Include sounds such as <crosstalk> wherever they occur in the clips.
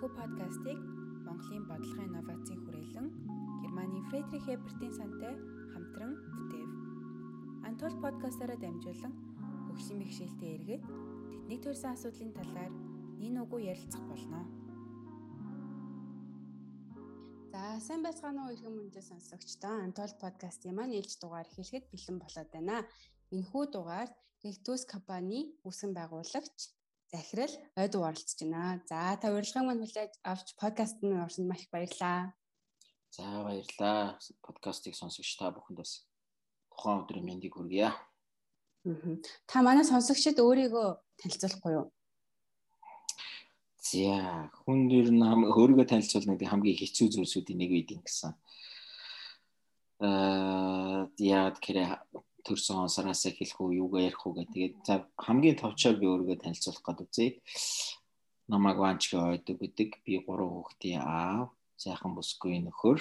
Энэхүү подкастыг Монголын бодлогын инновацийн хүрээлэн Германы Фредрих Эбертийн сантай хамтран бүтээв. Антол подкастаараа дамжуулан хөгжлийн бэхжилтэд эргээд тэднийг төрсэн асуудлын талаар нин уггүй ярилцах болно. За сайн байцгаана уу иргэн мөндөд сонсогчдоо Антол подкастын маань ээлж дугаар хэлэхэд бэлэн болоод байна. Энэхүү дугаард Гэлтүүс компани үүсгэн байгуулагч захирал ойд оролцож байна. За та урилгын маань хүлээж авч подкаст нь орсонд маш их баярлалаа. За баярлалаа. Подкастыг сонсогч та бүхэнд бас тухайн өдрийн мэндийг хүргье. Та манай сонсогчид өөрийгөө танилцуулахгүй юу? За хүн ер нь өөрийгөө танилцуулна гэдэг хамгийн хэцүү зүйлсүүдийн нэг үед ингэсэн. Аа яад кэрэ төрсөн сараас эхлэх үү юугаа ярих үү гэх. Тэгээд за хамгийн товчоор би өөрийгөө танилцуулах гээд үзье. Намаг Ванчгийн ойдог гэдэг. Би гурван хүүхдийн аав, сайхан бүсгүй нөхөр.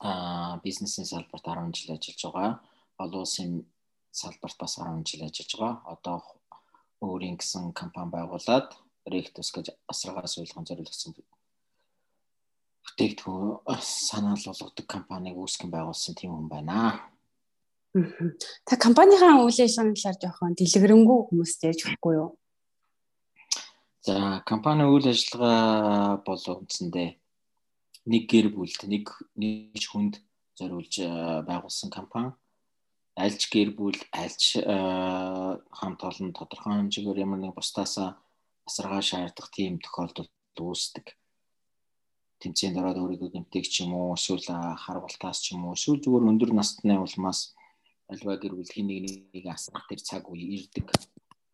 Аа бизнесийн салбарт 10 жил ажиллаж байгаа. Олон улсын салбарт бас 10 жил ажиллаж байгаа. Одоо өөрийн гэсэн компани байгуулад Rectus гэж асаргаас ойлгон зориулсан бүтээгдэхүүн санаал болгодог компаниг үүсгэн байгуулсан тийм хүн байна. Та компанийн үйл ажиллагааны талаар жоохон дэлгэрэнгүй хүмүүст ярьж өгөхгүй юу? За, компани үйл ажиллагаа бол үндсэндээ нэг гэр бүлд нэг нэг хүнд зориулж байгуулсан компани. Альж гэр бүл, альж хамт олон тодорхой хэмжээгээр ямар нэг бусдаасаа асаргаа шаардах тийм тохиолдолд үүсдэг тэмцээнд ороод өөрийгөө гэмтэх ч юм уу эсвэл харгалтаас ч юм уу эсвэл зүгээр өндөр насны улмаас альва гэр бүл хин нэг нэг асрах тэр цаг үе ирдэг.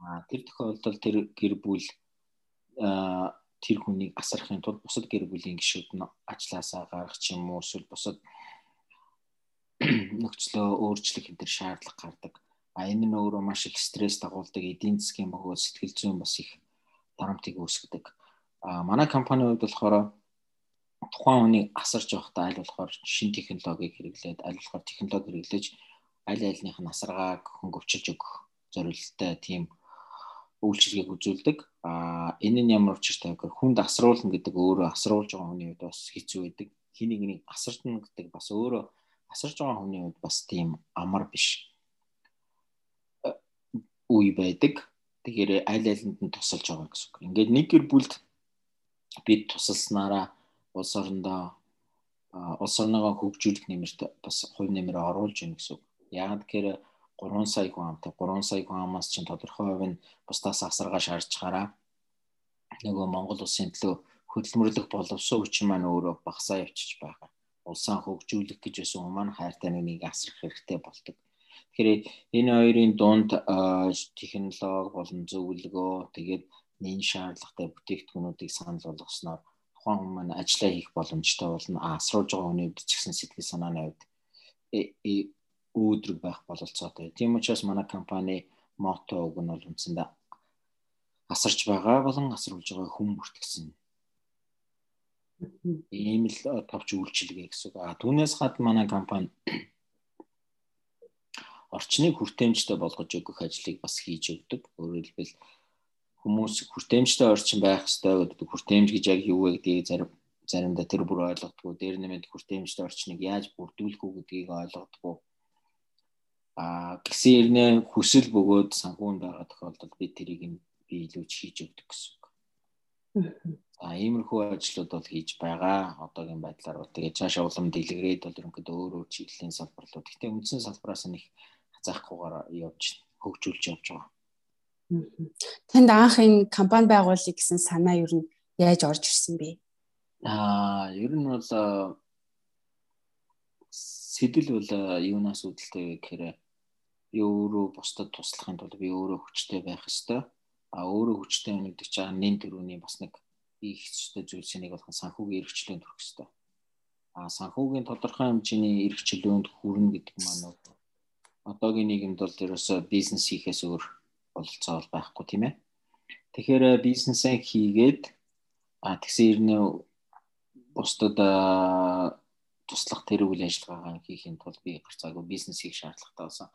А тэр тохиолдолд тэр гэр бүл тэр хүнийг асрахын тулд бусад гэр бүлийн гишүүд нь ажлаасаа гарах ч юм уу эсвэл бусад <clears throat> нөхцлөө өөрчлөх энэ төр шаардлага гардаг. А энэ нь өөрөө маш их стресс дагуулдаг эдийн засгийн бөгөөд сэтгэл зүйн бас их дарамтыг үүсгэдэг. А манай компанийн хувьд болохоор тухайн хүнийг асарч явахдаа аль болохоор шин технологиг хэрэглээд аль болохоор технологи хэрэглэж аль альных нь асаргааг хөнгөвчилж өгөх зорилттой тийм үйлчилгээг үзүүлдэг. А энэ нь ямар учиртай вэ гэхээр хүнд асруулна гэдэг өөрөө асруулж байгаа хүний хувьд бас хэцүү байдаг. Хэнийг нэг асарчна гэдэг бас өөрөө асарж байгаа хүний хувьд бас тийм амар биш үе байдаг. Тэгэхээр аль алинд нь тусалж байгаа гэсэн үг. Ингээд нэг гэр бүлд бид тусалснараа улс орондоо улс орноо хөгжүүлэх нэмэрт бас хувь нэмрээ оруулж ийн гэсэн үг. Яг тэгэхээр 3 сая хүн амтай 3 сая хүн амаас чинь тодорхой хувь нь бусдаас асаргаа шаарч гараа нөгөө Монгол улсын төлөө хөдөлмөрлөх боловсон хүчин маань өөрөө багасаа явчихж байгаа. Улсаа хөгжүүлэх гэж байсан хүмүүс маань хайртай нэг асрах хэрэгтэй болдог. Тэгэхээр энэ хоёрын дунд технологи болон зөвлөгөө тэгээд нэн шаардлагатай бүтээгдэхүүнүүдийг санал болгосноор тухайн хүмүүс маань ажиллаа хийх боломжтой болно. Асруулж байгаа хүний ч гэсэн сэтгэл санааны хувьд э, э, өөдрөг байх бололцоотой. Тийм учраас манай компани мото үг нь бол үндсэндээ асарч байгаа болон асруулж байгаа хүн бүртгэсэн. Ийм л товч үйлчилгээ гэсэн үг. А түүнээс хад манай компани <coughs> орчныг хүртээмжтэй болгож өгөх ажлыг бас хийж өгдөг. Өөрөөр хэлбэл хүмүүс хүртээмжтэй орчин байх ёстой гэдэг хүртээмж гэж яг юу вэ гэдгийг зарим заримдаа тэр бүр ойлгодгоо. Дээр нэмээд хүртээмжтэй орчныг яаж бүрдүүлэх үү гэдгийг ойлгодгоо а гэсэн ирнэ хүсэл бөгөөд санхүүнд байгаа тохиолдолд бид тэрийг нь би илүү хийж өгдөг гэсэн үг. А иймэрхүү ажлууд бол хийж байгаа. Одоогийн байдлаар бол тэгээ цаашаа улам дэлгэрээд бол ерөнхийдөө өөр өөр чиглэлийн салбарлууд. Гэтэ үндсэн салбараас их хазаахгүйгээр явж хөгжүүлж явж байгаа. Танд анх энэ компани байгуулъя гэсэн санаа юу нь яаж орж ирсэн бэ? Аа, ер нь бол сэтэл бол юунаас үүдэлтэй вэ гэхээр би өөрөө бусдад туслахын тулд би өөрөө хүчтэй байх ёстой. А өөрөө хүчтэй гэдэг чинь нэн төрөний бас нэг их хэцүүтэй зүйлсийн нэг болох санхүүгийн эрхчлөөнд хүрэх ёстой. А санхүүгийн тодорхой хэмжээний эрхчлөөнд хүрнэ гэдэг маань одоогийн нийгэмд бол ерөөсөө бизнес хийхээс өөр бололцоо бол байхгүй тийм ээ. Тэгэхээр бизнесээ хийгээд а тэгсэн ирнэ бусдад туслах тэр үйл ажиллагаагаа хийхин тулд би гарцаагүй бизнес хийх шаардлагатай болсон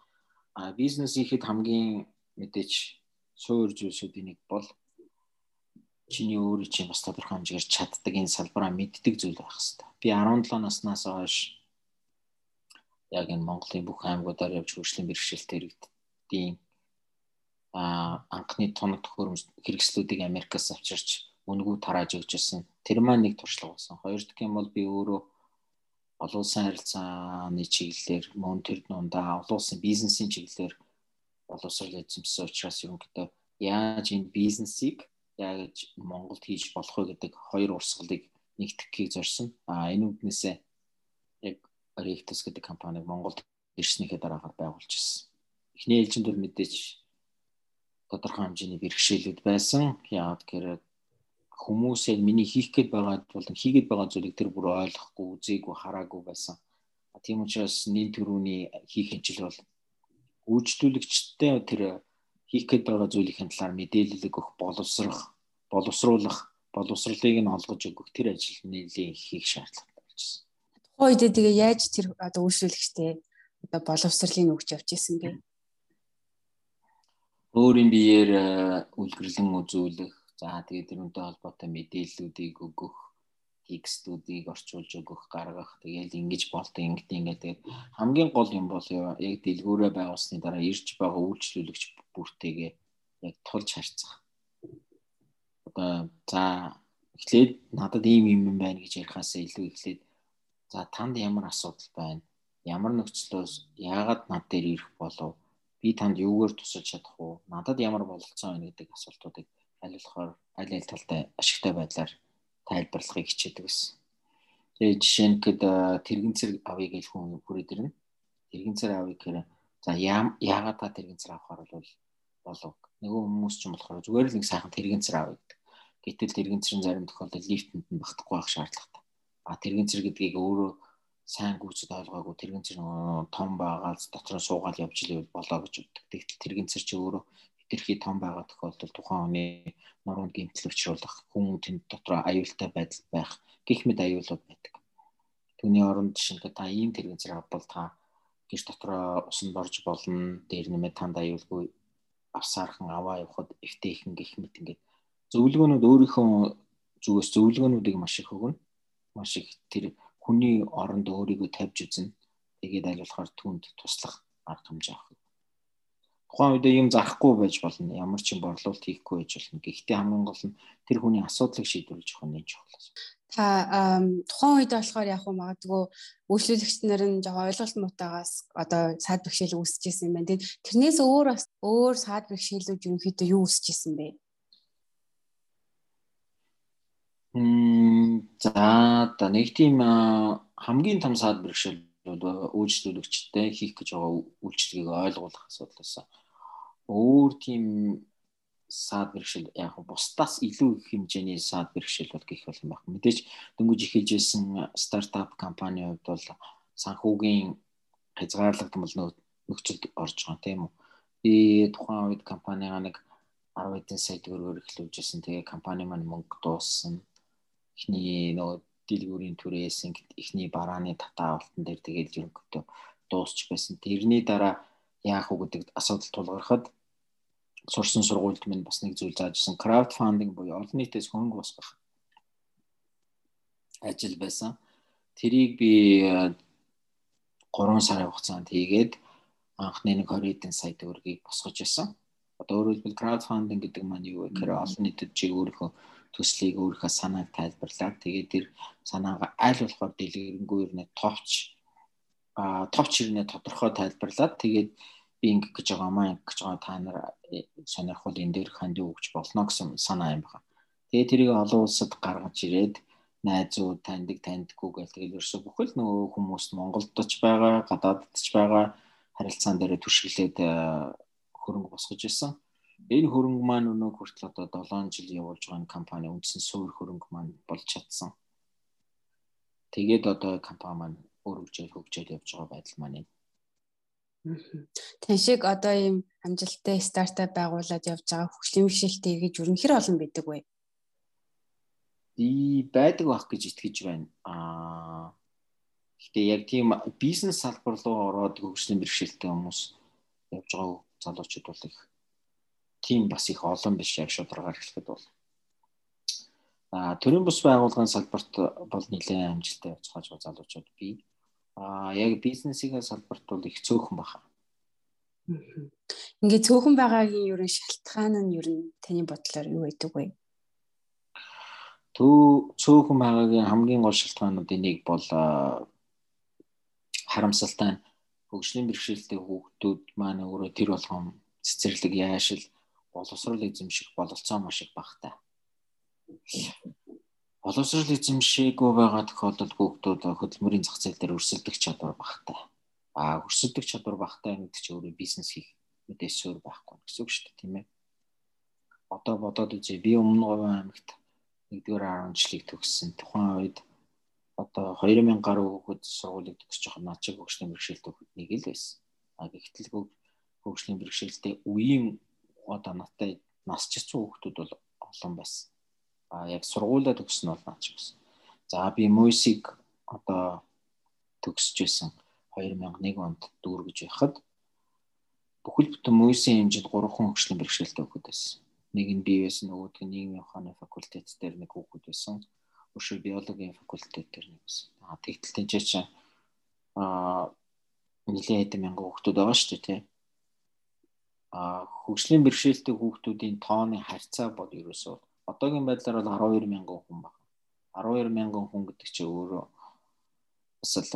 а бизнес хийхэд хамгийн мэдээч суур зүйлсүүдийн нэг бол чиний өөрөө чинь бас тодорхой хэмжээгээр чаддаг энэ салбараа мэддэг зүйл байх хэрэгтэй. Би 17 наснаас хойш яг энэ Монголын бүх аймагуудаар явж хөгжлийн бэрхшээлт иргэдийн а анхны тоног төхөөрөмж хэрэгслүүдийг Америкаас авчирч үнгүү тарааж өгч ирсэн. Тэр маань нэг туршлага болсон. Хоёр дахь юм бол би өөрөө олон улсын харилцааны чиглэлээр мөн тэр дундаа олон улсын бизнесийн чиглэлээр боловсрол эзэмсэн учраас ерөнхийдөө яаж энэ бизнесийг яаж Монголд хийж болох вэ гэдэг хоёр урсгалыг нэгтгэхийг зорьсон. А энэ үднээсээ яг Rectus гэдэг компаниг Монголд ирснийхээ дараагаар байгуулж ирсэн. Эхний ээлжинд бол мэдээж тодорхой хэмжээний бэрхшээлүүд байсан. Яагаад гэхээр хүмүүс яг миний хийх гээд байгаа бол хийгээд байгаа зүйлийг тэр бүр ойлгохгүй, үзээгүй, хараагүй байсан. Тийм учраас нийт төрөүний хийх ажил бол үйлчлүүлэгчтэй тэр хийх гээд байгаа зүйлийн талаар мэдээлэл өгөх, боловсрох, боловсруулах, боловсролыг нь олгож өгөх тэр ажил нэлээд хийх шаардлагатай болчихсон. Тухайн үедээ тэгээ яаж тэр одоо үйлчлүүлэгчтэй одоо боловсролыг өгч явж исэн бэ? өөрийн биеэр үлгэрлэн үзүүлэх За тэгээд тэрнтэй холбоотой мэдээллүүдийг өгөх, текстүүдийг орчуулж өгөх, гаргах. Тэгээд ингэж болтой ингэж ингээд тэгээд хамгийн гол юм бол яг дэлгүүрээ байгуулсны дараа ирж байгаа үйлчлүүлэгч бүртээгээ яг тулж харьцах. Одоо за эхлээд надад ийм юм юм байна гэж ярихаасаа илүү эхлээд за танд ямар асуудал байна? Ямар нөхцлөөс яагаад над дээр ирэх болов? Би танд юугаар тусалж чадах уу? Надад ямар бололцоо байна гэдэг асуултуудыг болохоор аль аль талтай ашигтай байдлаар тайлбарлахыг хичээдэг гэсэн. Тэгээ жишээ нь гэд тэрэгэнцэр авъя гэж хүн хүрээд ирнэ. Тэрэгэнцэр авъя гэхээр за яагаад та тэрэгэнцэр авахар бол болов. Нөгөө хүмүүс ч юм болохоор зүгээр л нэг сайхан тэрэгэнцэр авъя гэдэг. Гэтэл тэрэгэнцэрийн зарим тохиолдолд лифтэнд нь багтахгүй байх шаардлагатай. А тэрэгэнцэр гэдгийг өөрөө сайн гүйцэд ойлгоогүй тэрэгэнцэр том байгааз дотор суугаад явж ивэл болоо гэж боддог. Тэгтэл тэрэгэнцэр чи өөрөө хэтэрхий том байгаа тохиолдолд тухайн хүний нуруунд гэмтэл учруулах, хүн тэнд дотор аюултай байдал байх гих мэд аюулууд байдаг. Түүний оронд жишээ та ийм тэрэгэн зэрэг авбал та гэрч дотроо усан борж болно, дээр нэмээ танд аюулгүй авсаархан аваа явахад эвтэйхэн гих мэт ингээд зөвлөгөөнүүд өөрийнхөө зүгээс зөвлөгөөнүүдийг маш их өгнө. Маш их тэр хүний оронд өөрийгөө тавьж үзнэ. Тэгээд аль болохоор түнд туслах арга хэмжээ авах тухайн үедээ юм зарахгүй байж болно. Ямар ч юм борлуулалт хийхгүй байж болно. Гэхдээ хамгийн гол нь тэр хүний асуудлыг шийдвэрлэж явах нь чухал. Та тухайн үед болохоор яг уу магадгүй үйлчлүүлэгч нар нь жоо ойлголт муутагаас одоо саад бэрхшээл үүсэж исэн юм байна. Тэрнээс өөр бас өөр саад бэрхшээлүүд юу үүсэж исэн бэ? Мм за та нэг тийм хамгийн том саад бэрхшээл үйлчлүүлэгчтэй хийх гэж байгаа үйлчлэгийг ойлгуулах асуудал байсан өөр тийм саад бэрхшээл яг бусдаас илүү их хэмжээний саад бэрхшээл бол гэх бол юм байна. Мэдээж дөнгөж эхэлж исэн стартап компанийн хувьд бол санхүүгийн хязгаарлагдмал нөхцөлд орж байгаа тийм үү. Би тухайн үед компанийгаа нэг 10 эдэн сая төгрөгөөр эхлүүлж исэн. Тэгээ компани маань мөнгө дууссан. Эхний нөгөө дэлгүүрийн түрээс эхний барааны татаа алтан дээр тэгээд ерөнхийдөө дуусч байсан. Тэрний дараа яах вэ гэдэг асуудал тулгархад сурсан сургуульд минь бас нэг зүйл заажсан краудфандинг буюу олон нийтээс хөнгө босгох ажил байсан. Тэрийг би 3 э, сарын хугацаанд хийгээд анхны нэг 20 эдэн сая төгрөгийг босгож исэн. Одоо өөрөөр хэлбэл краудфандинг гэдэг маань юу вэ гэхээр олон нийтэд чи өөрийнхөө төслийг өөрийнхөө санааг тайлбарлаад тэгээд тэр санаагаа аль болохоор дэлгэрэнгүй нэ товч а товч ирнэ тодорхой тайлбарлаад тэгээд би ингэх гэж байгаа маа ингэх гэж байгаа та нар э, сонирхол энэ дээр ханд өгч болно гэсэн санаа юм байна. Тэгээ тэрийг олон улсад гаргаж ирээд найзууд таньдаг таньдаггүй гэл тэгэл ерөөсө бүхэл нөгөө хүмүүст Монголд ч байгаа, гадаадд ч байгаа харилцаан дээр түшиглээд э, хөрөнгө босгож ирсэн. Энэ хөрөнгө маань өнөө хүртэл одоо 7 жил явуулж байгаа компани үндсэн суур хөрөнгө маань болж чадсан. Тэгээд одоо компани маань өргөжөөл хөгжөөл явж байгаа байдал маань энэ Тэн шиг одоо ийм амжилттай стартап байгуулад явж байгаа хөгжлийн бэрхшээлтэй гэж өрнөхөр олон байдаг вэ? Би байдаг байх гэж итгэж байна. Аа Гэхдээ яг тийм бизнес салбар руу ороод хөгжлийн бэрхшээлтэй хүмүүс явж байгаа залуучууд бол их тийм бас их олон биш яг шударгаар хэлэхэд бол. За төрийн бус байгууллагын салбарт бол нэлээд амжилттай явцгааж байгаа залуучууд бий. Аа яг бизнесийн салбарт бол их цөөхөн баха. Ингээ цөөхөн байгаагийн ерөн шалтгаан нь ер нь таны бодлоор юу байдаг вэ? Төө цөөхөн байгаагийн хамгийн гол шалтгаануудын нэг бол харамсалтай хөгжлийн бэрхшээлтэй хүүхдүүд маань өөрөө тэр болгон цэцэрлэг яашил боловсрол эзэмших бололцоо маш их багтай. Боловсрол эзэмшээгүй байгаа тохиолдолд хүүхдүүд хөдөлмөрийн зах зээл дээр өрсөлдөх чадвар багтай. А өрсөлдөх чадвар багтай гэдэг чинь өөрөө бизнес хийх мэдээс өөр байхгүй гэсэн үг шүү дээ тийм ээ. Одоо бодоод үзье би өмнө говь аймагт 1-р 10 жилиг төгссөн. Тухайн үед одоо 2000 гаруй хүүхэд сургуулийг төгсөж байгаа наачиг хөгжлийн бэрхшээлтэй хүүхднийг л байсан. А гэтэл хөгжлийн бэрхшээлтэй үеийн одоо надтай нас чицүү хүүхдүүд бол олон байсан. Яг сургуулаа төгсөн бол наач байсан. За би мөсийг одоо төгсөж байсан 2001 онд дүүргэж байхад бүхэл бүтэн мөсийн хэмжээнд 3 хүн хөгжлийн бэрхшээлтэй хүүхэд байсан. Нэг нь бие байсан, нөгөөх нь нийгмийн ухааны факультет дээр нэг хүүхэд байсан өшөө биологийн факультет дээр нэг байсан. Аа тэгтэл тэнцээ чи аа нэлээд хэдэн мянган хүүхдүүд байгаа шүү дээ тий. Аа хөгжлийн бэрхшээлтэй хүүхдүүдийн тооны харьцаа бол ерөөсөө одоогийн байдлаар бол 12 мянган хүн байна. 12 мянган хүн гэдэг чинь өөрөө бас л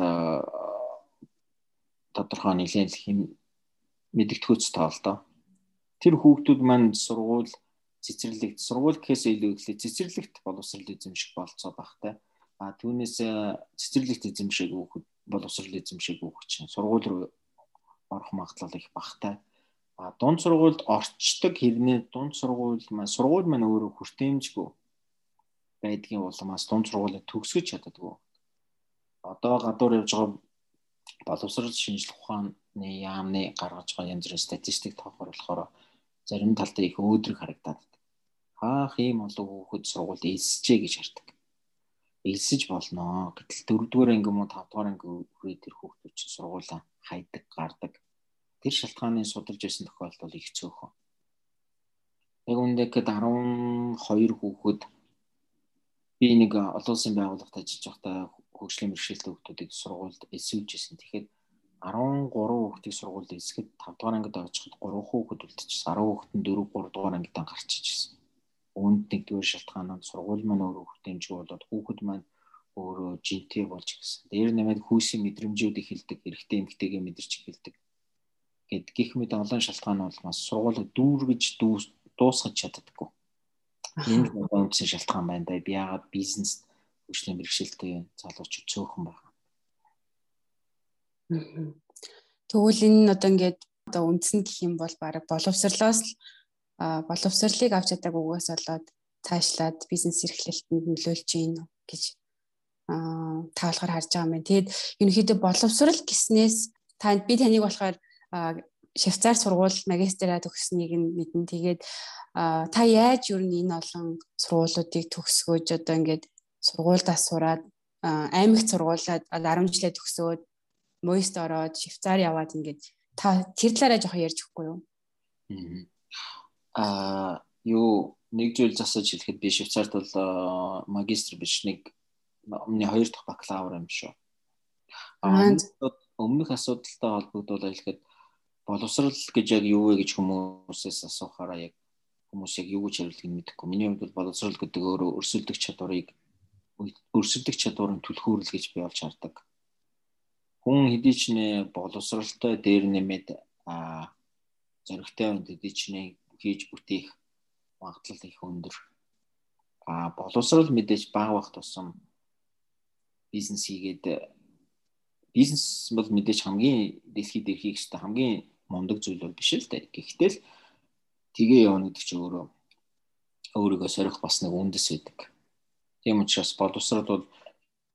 тодорхой нэлээд хэм мэдгэдэггүйц тоо л доо. Тэр хүүхдүүд маань сургууль цэцэрлэгт сургууль гэхээс илүү ихлэ цэцэрлэгт боловсрал эзэмших болцоо багтай. А түүнээс цэцэрлэгт эзэмшээг хүүхэд боловсрал эзэмшээг хүүхэд чинь сургууль руу орох магадлал их багтай. А дунд сургуульд орчдөг хэрнээ дунд сургууль маань сургууль маань өөрөө хүртээмжгүй байдгийн улмаас дунд сургуулийг төгсгөж чаддаггүй. Одоо гадуур явж байгаа боловсрал шинжилх ухааны яамны гаргаж байгаа янз бүрийн статистик болохоор зарим талдаа их өөдрөг харагдаад хаах ийм олон хүүхэд сургуульд элсэжээ гэж хардаг. Элсэж болноо. Гэтэл 4-р анги муу 5-р анги хүрээ тэр хүүхдүүд чинь сургуулаа хайдаг, гардаг. Тэр шалтгааныг судалж байсан тохиолдол их цөөхөн. Яг үүндээ гээд 12 хүүхэд би нэг олон улсын байгууллагт ажиллаж байхдаа хөгжлийн бэрхшээлтэй хүүхдүүдийг сургуульд элсүүлжсэн. Тэгэхээр 13 хүүхдийг сургуульд элсгэд 5 дугаар ангид очиход 3 хүүхэд үлдчихсэн. 10 хүүхэд нь 4 3 дугаар ангидаа гарч ижсэн үүнд нэгдүгээр шалтгаан нь сургууль маань өөрөө хэмжээ болоод хүүхэд маань өөрөө жинтэй болж гисэн. Дээр нэмээд хүүсийн мэдрэмжүүд эхэлдэг, эрэгтэй эмэгтэйгээ мэдэрч эхэлдэг. Гэт гих мэд олон шалтгаан бол маш сургууль дүүргэж дуусгаж чаддаггүй. Энэ үнцэн шалтгаан байна да. Би яагаад бизнес хөгжлийн бэрхшээлтэй залуучууд цөөхөн байна. Тэгвэл энэ нь одоо ингээд одоо үндсэн гэх юм бол баг боловсрлоос л боловсролыг авч чадаагүй угаас болоод цаашлаад бизнес эрхлэлтэнд нөлөөлж гин гэж таалгаар харж байгаа юм. Тэгэд ерөнхийдөө боловсрал гиснээс танд би таныг болохоор Швейцар сургууль магистраа төгсснийг нь мэдэн. Тэгээд та яаж нь энэ олон сургуулиудыг төгсгөөж одоо ингээд сургуульдаа сураад аймагт сургуулаад 10 жилээ төгсөөд Моист ороод Швейцар яваад ингээд та тэр талаараа жоохон ярьж өгөхгүй юу? а юу нэг зүйл засаж хэлэхэд би Швейцарт бол магистр биш нэг өмнө хоёр дахь бакалавр юм шүү. Аа өмнөх асуудалтай холбогдуулаад хэлэхэд боловсрал гэж яг юу вэ гэж хүмүүсээс асуухаараа яг хүмүүс яг юу гэж хариултыг мэдэхгүй. Миний хувьд бол боловсрал гэдэг өөрөө өрсөлдөх чадварыг өрсөлдөх чадварын түлхүүрэл гэж би олж хардаг. Хүн хэдий ч нэ боловсралтай дээр нэмээд а зоригтой хүнд хэдий ч нэ хийж бүтээх магадлал их өндөр. А боловсрал мэдээж баг бах тусам бизнес хийгээд бизнес бол мэдээж хамгийн дэлхийд ирэх хэрэгтэй хамгийн мундаг зүйл бол биш л дээ. Гэхдээ л тгээ явна гэдэг чинь өөрөө өөрийгөө сорих бас нэг үндэс байдаг. Тийм учраас боловсрал бол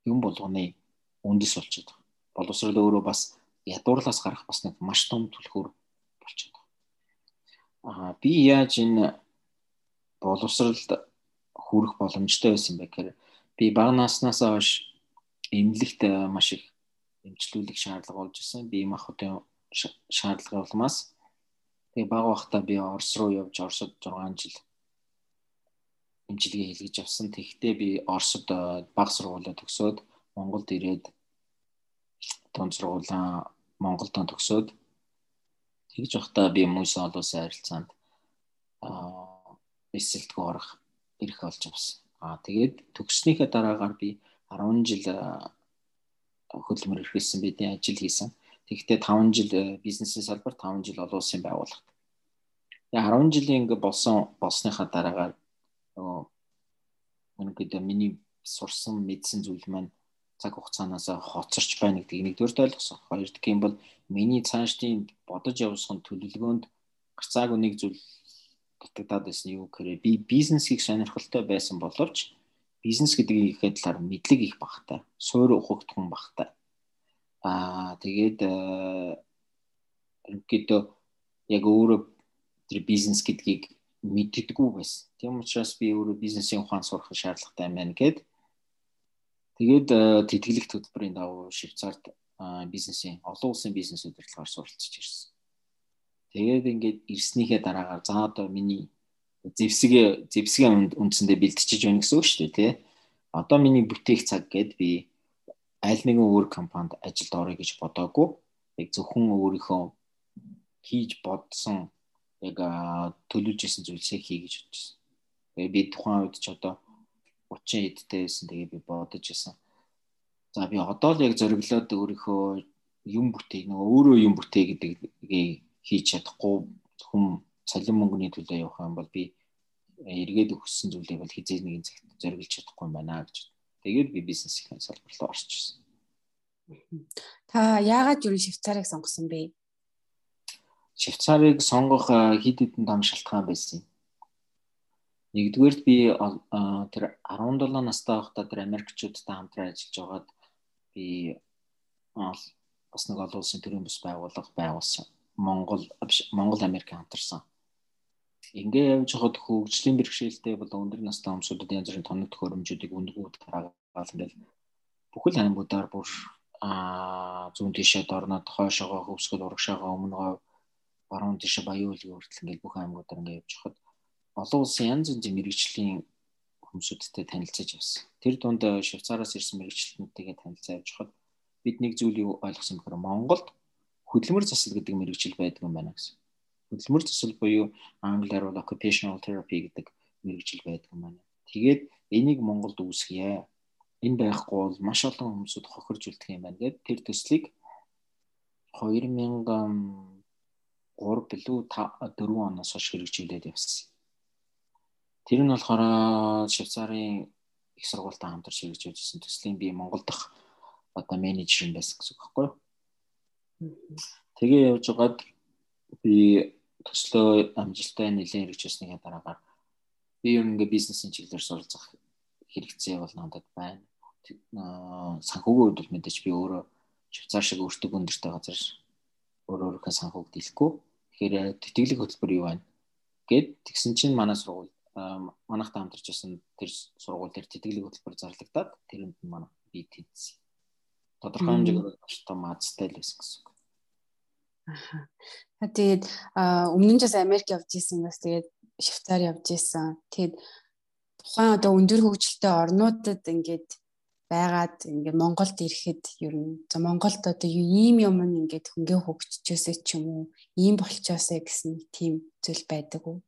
юм болгоны үндэс болчиход байна. Боловсрал өөрөө бас ядуурлаас гарах бас нэг маш том түлхүүр болчиход Аа би яаж энэ боловсралд хүрэх боломжтой байсан бэ гэхээр би бага наснаасаа хойш эмнэлэгт маш их эмчлүүлэх шаардлага болж исэн. Би им ахуудын шаардлага улмаас тэгээ бага байхдаа би Орос руу явж Оросод 6 жил эмчилгээ хийлгэж авсан. Тэгэхдээ би Оросд баг сургуулаа төгсөөд Монголд ирээд дунд сургуулаа Монголд төгсөөд тэгж явахдаа би мөс олон улсын харилцаанд аа эсэлтгөө орох эрх олж авсан. Аа тэгээд төгснөхийн дараагаар би 10 жил хөдөлмөр эрхэлсэн бидээ ажил хийсэн. Тэгэхдээ 5 жил бизнесийн салбар 5 жил олон улсын байгууллагт. Тэгээ 10 жилийн ингээ болсон болсныхаа дараагаар нөгөө үнэхээр миний сурсан мэдсэн зүйл маань цаг хугацаанаас хоцорч байна гэдгийг нэгдүгээр ойлгосон. Хоёр дахь юм бол миний цаашдын бодож явсан төлөвлөгөөнд гарцаагүй нэг зүйл дутагдаад байсан юу гэхээр би бизнесийг сонирхолтой байсан боловч бизнес гэдгийг талаар мэдлэг их багтай, суур ухагдсан багтай. Аа тэгээд ерөнхийдөө яг өөрөө тэр бизнес гэдгийг мэддэггүй байсан. Тийм учраас би өөрөө бизнесийн ухаан сурах шаардлагатай байна гэд. Тэгээд тэтгэлэг хөтөлбөрийн давуу Швейцарт бизнесийн олон улсын бизнес удирдлагаар суралцж ирсэн. Тэгээд ингээд ирснийхээ дараагаар за одоо миний зэвсгээ зэвсгээ үндсэндээ бэлтжиж байна гэсэн үг шүү дээ тий. Одоо миний бүтээх цаг гээд би аль нэгэн өөр компанид ажилд орё гэж бодоагүй. Яг зөвхөн өөрийнхөө хийж бодсон яг төлөвлөж исэн зүйлсээ хий гэж бодчихсон. Тэгээ би тухайн үед ч одоо 30 эдтэй байсан. Тэгээ би бодож исэн. За би одоо л яг зориглоод өөрийнхөө юм бүтээх нөгөө өөрөө юм бүтээх гэдгийг хийж чадахгүй зөвхөн цалин мөнгөний төлөө явах юм бол би эргээд өгсөн зүйлийг бол хизээ нэгэн цагт зориглож чадахгүй байна гэж. Тэгээд би бизнесийн салбар руу орчихсон. Та яагаад юу Швейцарыг сонгосон бэ? Швейцарыг сонгох хэд хэдэн том шалтгаан байсан юм. Нэгдүгээрт би тэр 17 настай байхдаа тэр Америкчуудтай хамтран ажиллаж байгаад би бас нэг олон улсын төрийн бас байгууллага байгуулсан. Монгол Монгол Америк хамтарсан. Ингээ явж хахад хөгжлийн бэрхшээлтэй бол өндөр настай хүмүүсүүдэд янз бүрийн тоног төхөөрөмжүүдийг үндгүүд гаргаад ингээл бүхэл аймагуудаар бүр а зүүн тишээ дорнод хойшоогоо хөвсгөл урагшаага өмнөгөө баруун тишээ баян үлгийн хүртэл ингээл бүх аймагуудаар ингээ явж хахад олон улсын янз янзын мэрэгжлийн хүмүүсүүдтэй танилцаж явсан. Тэр дунд Швейцараас ирсэн мэрэгчлэнтэйгээ танилцаа явж хахад бид нэг зүйлийг ойлгосон бохор Монголд хөдөлмөр засал гэдэг мэрэгжил байдаг юм байна гэсэн. Хөдөлмөр засал буюу англиар бол occupational therapy гэдэг мэрэгжил байдаг юм байна. Тэгээд энийг Монголд үүсгье. Энэ байхгүй бол маш олон хүмүүсүүд хохирж үлдэх юм байна гэдэг тэр төслийг 2000 3 билүү 4 оноос хойш хэрэгжүүлээд явсан. Тэр нь болохоор Швейцарын их сургуультай хамтарч хэрэгжүүлсэн төслийн би Монгол дахь одоо менежер байсан гэсэн үг байхгүй юу? Тэгээ явж байгаад би төслөө амжилттай нэлээд хэрэгжүүлснийхээ дараагаар би ер нь ингээ бизнесийн чиглэлээр суралцах хэрэгцээ бол надад байна. Санхүүгийн бол мэдээж би өөрөө Швейцар шиг өөртөө өндөртэй газар өөр өөрийнхөө санхүүг дийлэхгүй. Тэгэхээр тэтгэлэг хөтөлбөр юу байна? Гэт тэгсэн чинь манай сургууль манайхтай хамтарч байсан тэр сургууль дээр тэтгэлэг хөтөлбөр зарлагдаад тэрэнд нь манай би тэнцсэн. Тодорхой хэмжээгээр том азтай л байсан гэсэн үг. Аха. Тэгээд өмнө нь ч бас Америк явж исэн бас тэгээд Швейцар явж исэн. Тэгээд тухайн одоо өндөр хөгжилтэй орнуудад ингээд байгаад ингээд Монголд ирэхэд ер нь за Монголд одоо ийм юм ингээд хөнгөө хөгжчихөөсэй ч юм уу ийм болчоосэй гэсэн тийм зүйл байдаг уу?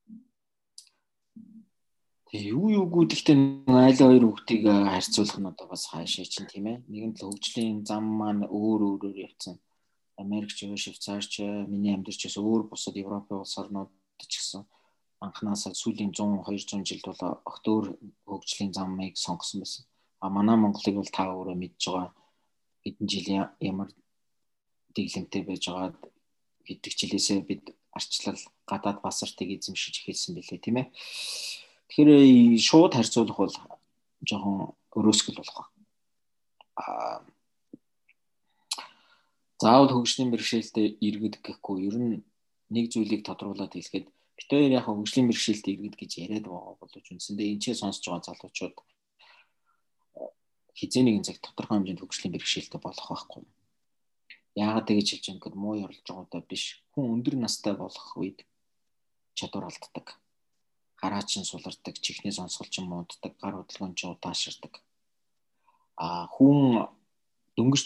Тэгээ юу юугүй гэхдээ айл хоёр хүүхдийг харьцуулах нь одоо бас хаашаа чинь тийм ээ. Нэгэн л хөгжлийн зам маань өөр өөрөөр явцсан. Америкч, Швейцарч, миний амьдарчээс өөр бусад Европын улс орнууд ч гэсэн анханасаа сүүлийн 100 200 жилд бол огт өөр хөгжлийн замыг сонгосон байсан А манай Монголыг бол та өөрөө мэдж байгаа хэдэн жил ямар дэглэмтэй байж байгаа гэдэг жилээсээ бид арчлал гадаад басартыг эзэмшиж эхэлсэн билээ тийм ээ. Тэгэхээр шууд харьцуулах бол жоохон өрөөсгөл болох. Аа заавал хөгжлийн бэрхшээлтэй иргэд гэхгүй ер нь нэг зүйлийг тодруулаад хэлэхэд хоёр яг хөгжлийн бэрхшээлтэй иргэд гэж яриад байгаа боловч үндсэндээ энэ ч сонсож байгаа залуучууд хизээ нэгэн цаг тодорхой хэмжээнд хөгжлийн бэрхшээлтэй болох байхгүй. Яагаад тэгэж хэлж юм гээд муу ярилж байгаадаа биш. Хүн өндөр настай болох үед чадвар алддаг. гараа чин сулардаг, чихний сонсгол чин мууддаг, гар хөдөлгөөн чин удааширдаг. А хүн дөнгөж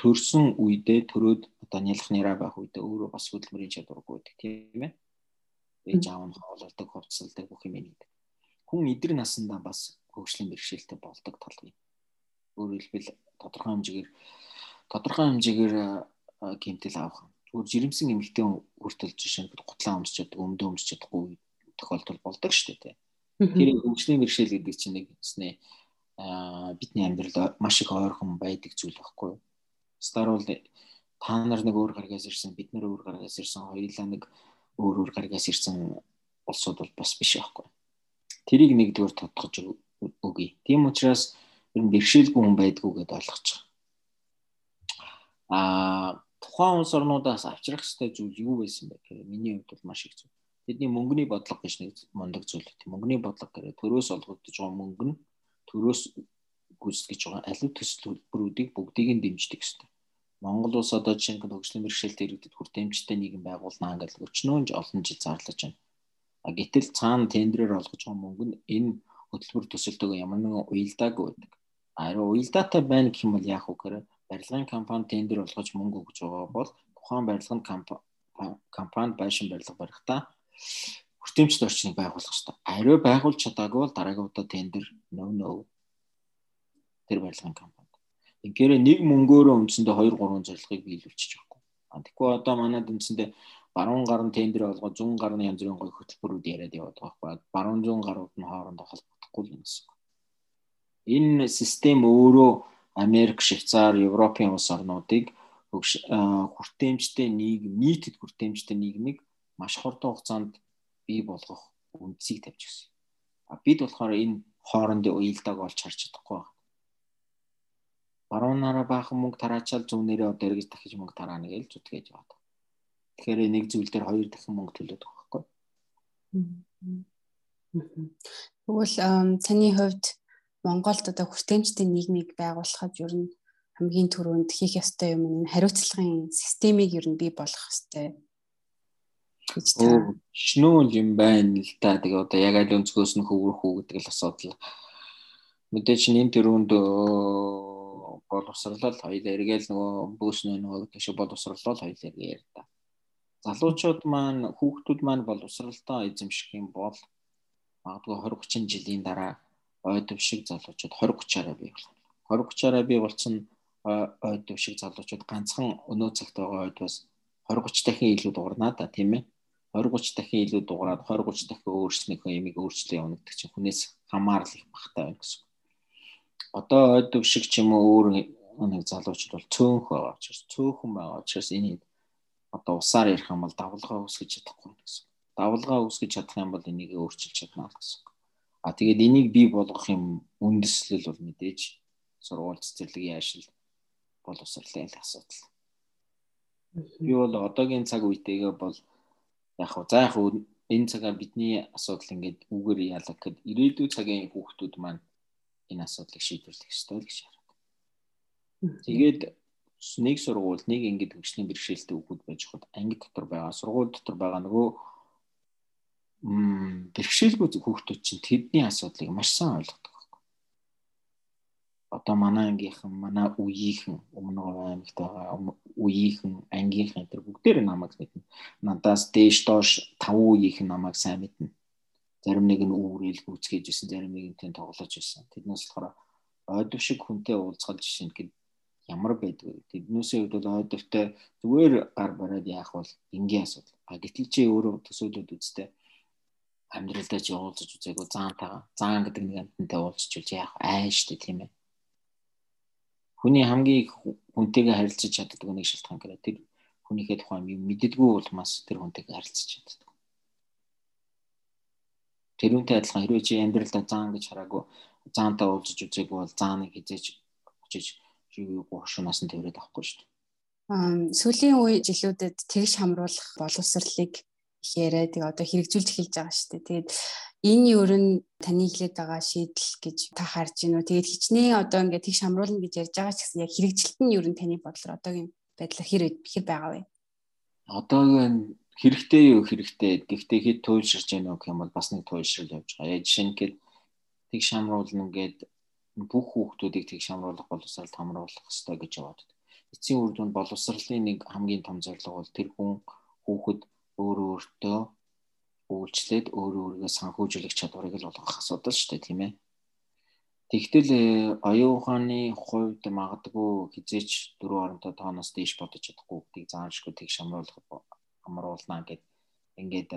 төрсөн үедээ төрөөд одоо нялх нэраа байх үедээ өөрөө бас хөдөлмөрийн чадваргүй байдаг тийм ээ. Ээж аав нь хоололдог, хувцалдаг бүх юм нэг. Хүн эдэр насандаа бас хөгжлийн бэрхшээлтэй болдог тал бий. Өөрөөр хэлбэл тодорхой хэмжээгээр тодорхой хэмжээгээр гэмтэл авах. Зүгээр жирэмсэн эмэгтэй хүртэл жишээ нь гутлаа өмсч чаддаг, өмдөө өмсч чадахгүй тохиолдол болдог шүү дээ. Тэр хөгжлийн бэрхшээл гэдэг чинь нэг нэснэ бидний амьдрал маш их ойрхон байдаг зүйл байхгүй юу? Старуул та нар нэг өөр гаргаас ирсэн, бид нар өөр гаргаас ирсэн, хоёулаа нэг өөр өөр гаргаас ирсэн улсууд бол бас биш байхгүй. Тэрийг нэгдүгээр тодтогч өгье. Тийм учраас ер нь бэрхшээлгүй хүн байдгүй гэдээ байгаа. Аа тухайн улс орнуудаас авчрах ёстой зүйл юу байсан бэ гэхээр миний хувьд бол маш их зүйл. Бидний мөнгөний бодлого гэж нэг мундаг зүйл. Мөнгөний бодлого гэхээр төрөөс олгогдож байгаа мөнгө нь төрөөс гүйцэтгэж байгаа аливаа төсөл төлбөрүүдийг бүгдийг нь дэмждэг ёстой. Монгол улс одоо жишээ нь хөгжлийн бэрхшээлтэй иргэдэд хүртээмжтэй нийгэм байгуулнаа гэж өчнөөн олон жил зарлаж байна. А гэтэл цаана тендерээр олгож байгаа мөнгө нь энэ хөтөлбөр төсөлтөөгөө ямар нэгэн уялдаагүй байдаг. Араа уялдаатай байна гэх юм бол яах вэ гэхээр барилгын компани тендер олгож мөнгө өгж байгаа бол тухайн барилгын компани байшин барилга барихдаа хүртээмжтэй орчныг байгуулах хэрэгтэй. Ариу байгуулж чадаагүй бол дараагийн удаа тендер нөө нөө тэр барилгын компанид. Тэгэхээр нэг мөнгөөрөө үндсэндээ 2 3 зорилгыг биелүүлчих жоохгүй. А тэгэхгүй одоо манад үндсэндээ баруун гар нь тендер олгоо зүүн гар нь янз бүрийн гоё хөтөлбөрүүд яриад яваад байгаа байхгүй. Баруун зүүн гарууд нь хоорондоо холбогдохгүй юм гэсэн. Энэ систем өөрөө Америк, Швейцар, Европын улс орнуудыг хүртээмжтэй нийгэм, нийтэд хүртээмжтэй нийгмийг маш хурдан хугацаанд бий болгох үндсийг тавьж гисэн. А бид болохоор энэ хоорондын уялдааг олж харж чадахгүй байна. Баруунаараа баахан мөнгө тараачаал зүүнээрээ одоо эргэж дахиж мөнгө тараана гэж зүтгэж яваад. Тэгэхээр нэг зүйл дээр хоёр дахин мөнгө төлөөд байгаа байхгүй. Тэгвэл цааны хувьд Монголд одоо хүртээмжтэй нийгмийг байгуулахад ер нь хамгийн түрүүнд хийх ёстой юм нь хариуцлагын системийг ер нь бий болгох ёстой гэж та шнүүл юм байна л да. Тэгээ одоо яг аль өнцгөөс нь хөврөх үү гэдэг л асуудал. Мэдээч энэ төрөнд боловсрлол хоёул эргээл нөгөө бөөснөө нөгөө тийш боловсрлол хоёул эргээр да. Залуучууд маань хүүхдүүд маань боловсролтой эзэмших юм бол магадгүй 20 30 жилийн дараа ойдов шиг залуучууд 20 30-аараа бий болох. 20 30-аараа бий болсон ойдов шиг залуучууд ганцхан өнөө цагт байгаа ойд бас 20 30 дахин илүү дуурнаа да тийм ээ. 20 30 дахин илүү дуурайад 20 30 дахин өөрчлөнийхөө ямиг өөрчлөө явна гэдэг чинь хүнээс хамаарал их багтаа байна гэсэн. Одоо ойдов шиг ч юм уу өөр нэг залуучууд бол цөөнх байгаа учраас цөөхөн байгаа учраас энийг одоо усаар ярих юм бол давлгаа үүсгэж чадахгүй гэсэн. Давлгаа үүсгэж чадах юм бол энийг өөрчилж чадна гэсэн. А тэгээд энийг бий болгох юм үндэслэл бол мэдээж сургууль цэцэрлэгийн яашил боловсролын асуудал. Би бол одоогийн цаг үетэйгээ бол яг хөө за яг хөө энэ цагаар бидний асуудал ингээд үгээр яалаа гэхэд ирээдүйн цагийн хүүхдүүд маань энэ асуудлыг шийдвэрлэх ёстой л гэж хараад. Тэгээд нэг сургууль нэг ингээд хөгжлийн бэрхшээлтэй хүүхд байж хад анги дотор байгаа сургууль дотор байгаа нөгөө бэрхшээлгүй хүүхдүүд чинь тэдний асуудлыг маш сайн ойлгодог. Одоо манай ангийнхан, манай үеийнхэн, өмнө аймагт байгаа үеийнхэн, ангийнхан тэр бүгдээр намайг мэднэ. Надаас дээш доош 5 үеийнхэн намайг сайн мэднэ. Зарим нэг нь үүрэл гүцгээж исэн, зарим нэг нь тэн тоглож исэн. Тэднээс болохоор ойдов шиг хүнтэй уулзгал жишээ нь ямар байдгүй. Тэднээсээ хувьд бол ойдовтой зүгээр гар бараад яах бол энгийн асуудал. А гэтэл чи өөрөө төсөөлөд үзтээ амьдралдаа чи уулзаж үзээгүй заантайгаа заан гэдэг нэг амтантай уулзч үл яах айштэй тийм ээ хүний хамгийн хүнтэйгээ харилцаж чаддаг нэг шалтгаан гэрээ тэр хүнийхээ тухайн юм мэддэггүй улмаас тэр хүнтэйгээ харилцаж чаддаг. Тэрүүнтэй адилхан хэрвээ чи амьдралдаа заан гэж хараагүй заантаа уулзаж үзээгүй бол зааныг хизээж очиж юу гуушнаас нь тэрээд авахгүй шүү дээ. Сүүлийн үе жилүүдэд тэгш хамруулах боловсрлыг их яриад одоо хэрэгжүүлж эхэлж байгаа шүү дээ. Тэгээд энэ ер нь таны хэлээд байгаа шийдэл гэж та харж уу? Тэгээд хичнээн одоо ингээд тэг шамруулна гэж ярьж байгаа ч гэсэн яг хэрэгжилт нь ер нь таны бодлоор одоогийн байдлаар хэр хэр байгаа вэ? Одоогийн хэрэгтэй юу хэрэгтэй. Гэхдээ хэд туйлширч яах гэх юм бол бас нэг туйлшрал явж байгаа. Яа жишээ нь гээд тэг шамруулна гээд бүх хүүхдүүдийг тэг шамруулах боловсролд хамруулах хэрэгтэй гэж яваад. Эцсийн үр дүнд боловсролын нэг хамгийн том зорилго бол тэр хүн хүүхэд өөрөө өөртөө үйлчлээд өөрөө өөрийгөө санхүүжүүлэх чадварыг л олгох асуудал шүү дээ тийм ээ. Тэгтэл э, оюун ухааны хувьд магадгүй хизээч дөрөв оронтой тооноос дээш бодож чадахгүй гэдгийг заашгүй тэг шамруулах амруулнаа гэд ингээд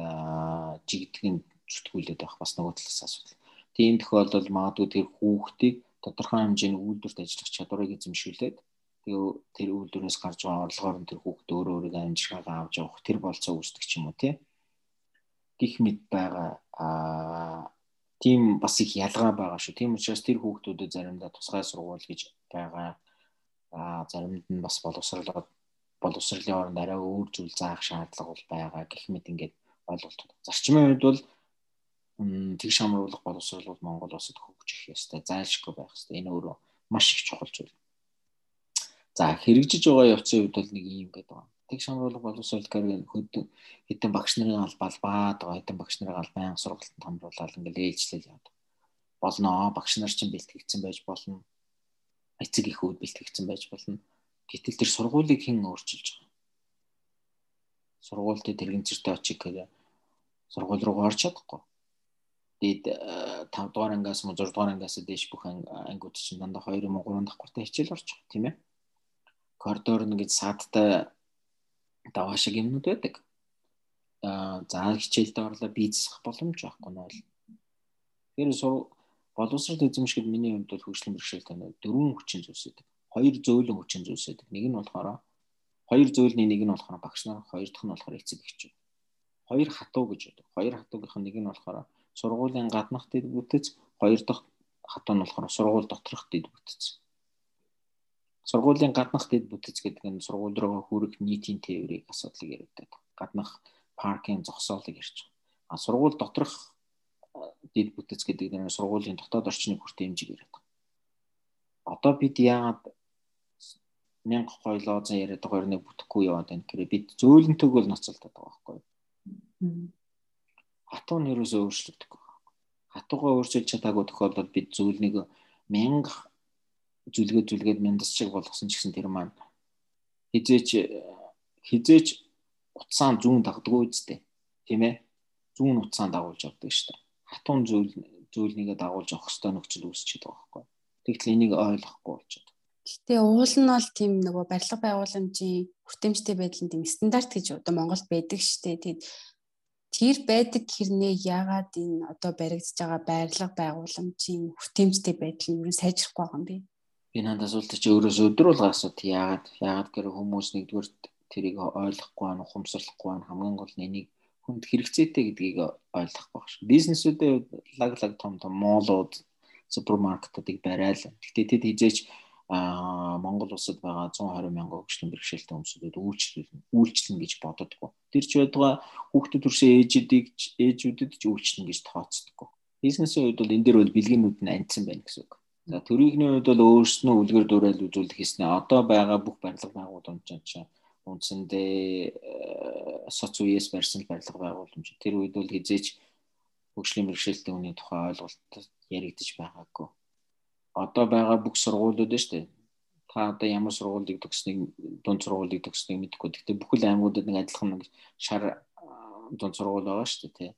жигдгэн зүтгүүлээд байх бас нөгөө талаас асуудал. Тийм тохиолдолд магадгүй тэр хүүхдийг тодорхой хэмжээний үйлдвэрт ажиллах чадварыг эзэмшүүлээд тэр үйлдвэрээс гарч байгаа орлогоор нь тэр хүүхд өөрөө өөрийгөө амжирхаагаа авч явах тэр болцоо үүсдэг ч юм уу тий. Гих мэд байгаа аа тийм бас их ялгаа байгаа шүү. Тийм учраас тэр хүүхдүүдэд заримдаа тусгай сургууль гэж байгаа. Аа заримд нь бас боловсруулаад боловсролын оронд арай өөр зүйл заах шаардлага бол байгаа гэх мэт ингээд ойлголт. Зарчмын үед бол тэг шамруулах боловсрол бол Монгол улсад хөгжих ёстой, зайлшгүй байх ёстой. Энэ өөрөө маш их чухал зүйл. За хэрэгжиж байгаа явцын үед бол нэг юм гэдэг байна тэг шамруулах боловсрол карьер хөдөө хэдэн багш нарын албал баад байгаа хэдэн багш нарын аль байнга сургалтанд хамруулаад ингээл ээлжлэл яваад. Болно багш нар чинь бэлтгэгдсэн байж болно. Эцэг эхүүд бэлтгэгдсэн байж болно. Гэтэл тэр сургуулийг хэн өөрчилж байгаа? Сургуультай тэрэгцэртэй очиг гэгээ сургууль руу орч чадахгүй. Дээд 5 дугаар ангиас мөн 6 дугаар ангиас дээш бүх ангиуд чинь дандаа 2 юм уу 3 давхартай хичээл орж байгаа тийм ээ коридор нэг саадтай даваа шиг юмнууд байдаг. Аа за хичээлд орлоо бизнесх боломж байхгүй нь бол. Тэр сур боловсрол эзэмшгэд миний хувьд бол хөгжлийн бэрхшээлтэй нэг дөрвөн хүчин зүйлс байдаг. Хоёр зөөлөн хүчин зүйлс байдаг. Нэг нь болохоор хоёр зөөлний нэг нь болохоор багш нар, хоёр дахь нь болохоор эцэг эхчүүд. Хоёр хатуу гэж байдаг. Хоёр хатуугийнх нь нэг нь болохоор сургуулийн гаднах дэд бүтэц, хоёр дахь хатуу нь болохоор сургууль доторх дэд бүтэц сургуулийн гаднах дэд бүтэц гэдэг нь сургууль руу хүрэх нийтийн тээврийг асуудлыг яриад гаднах паркинг зогсоолыг ярьж байгаа. А сургууль доторх дэд бүтэц гэдэг нь сургуулийн дотоод орчны хүртээмжийг яриад байгаа. Одоо бид яагаад мянга гой лоозон яриад байгаа нэг бүтэхгүй яваад байна гэхээр бид зөөлөнтөг бол ноцолдод байгаа байхгүй юу? Хатуу нь ерөөсөө өөрчлөгдөхгүй. Хатуугаа өөрчилж чадаагүй тохиолдолд бид зөөлнийг мянга зүлгээ зүлгээд мяндас шиг болгосон ч гэсэн тэр маань хизээч хизээч утсаан зүүн дагддаг үстэй тийм ээ зүүн утсаан дагуулж авдаг дээ. Хатуун зүйл зүйлнийгээ дагуулж авах хэвээр нөхцөл үүсчихэд байгаа байхгүй. Тэгтэл энийг ойлгохгүй болчиход. Гэтэ уул нь бол тийм нөгөө барилга байгууламжийн хүртээмжтэй байдал нь тийм стандарт гэж одоо Монголд байдаг дээ. Тэгээд тэр байдаг хэрнээ яагаад энэ одоо баригдаж байгаа барилга байгууламжийн хүртээмжтэй байдал нь юу сайжрахгүй байгаа юм бэ би надад асуулт чи өөрөөс өдөр болго асууд яагаад яагаад гэхээр хүмүүс нэгдүгээр тэрийг ойлгохгүй байна ухамсарлахгүй байна хамгийн гол нь энийг хүнд хэрэгцээтэй гэдгийг ойлгохгүй шүү. Бизнесүүдэд лаг лаг том том моолууд супермаркетуудыг барайл. Гэхдээ тэд хизээч а Монгол улсад байгаа 120 мянган хөгжлийн бэрхшээлтэй хүмүүсүүдэд үйлчлүүлнэ үйлчлэн гэж бододгоо. Тэр ч байдгаа хүүхдэд төрсэн ээжүүдийг ээжүүдэд ч үйлчлэн гэж тооцдоггүй. Бизнесийн хувьд бол энэ дээр бол бэлгэнүүд нь анцсан байна гэсэн үг. За төрийнхний хувьд бол өөрснөө үлгэр дуурайл үзүүлэх хийснэ. Одоо байгаа бүх барилга байгууламж чинь үндсэндээ э, соц үеэс барьсан барилга байгууламж. Тэр үед бол хизээч хөгжлийн бэрхшээлтэй хүний тухай ойлголт яригдчих байгаагүй. Одоо байгаа бүх сургуулиуд шүү дээ. Та одоо ямар сургуулийг төгснгийг дунд сургуулийг төгснгийг мэдэхгүй. Гэхдээ бүхэл аймагуудад нэг адилхан нэг шар э, дунд сургууль байгаа шүү дээ, тий.